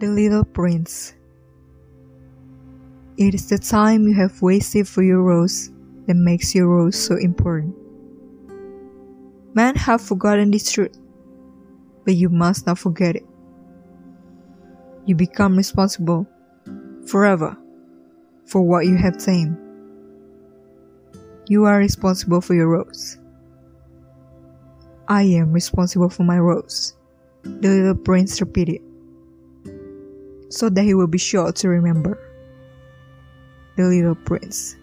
The Little Prince It is the time you have wasted for your rose that makes your rose so important. Men have forgotten this truth, but you must not forget it. You become responsible forever for what you have tamed. You are responsible for your rose. I am responsible for my rose, the little prince repeated, so that he will be sure to remember. The little prince.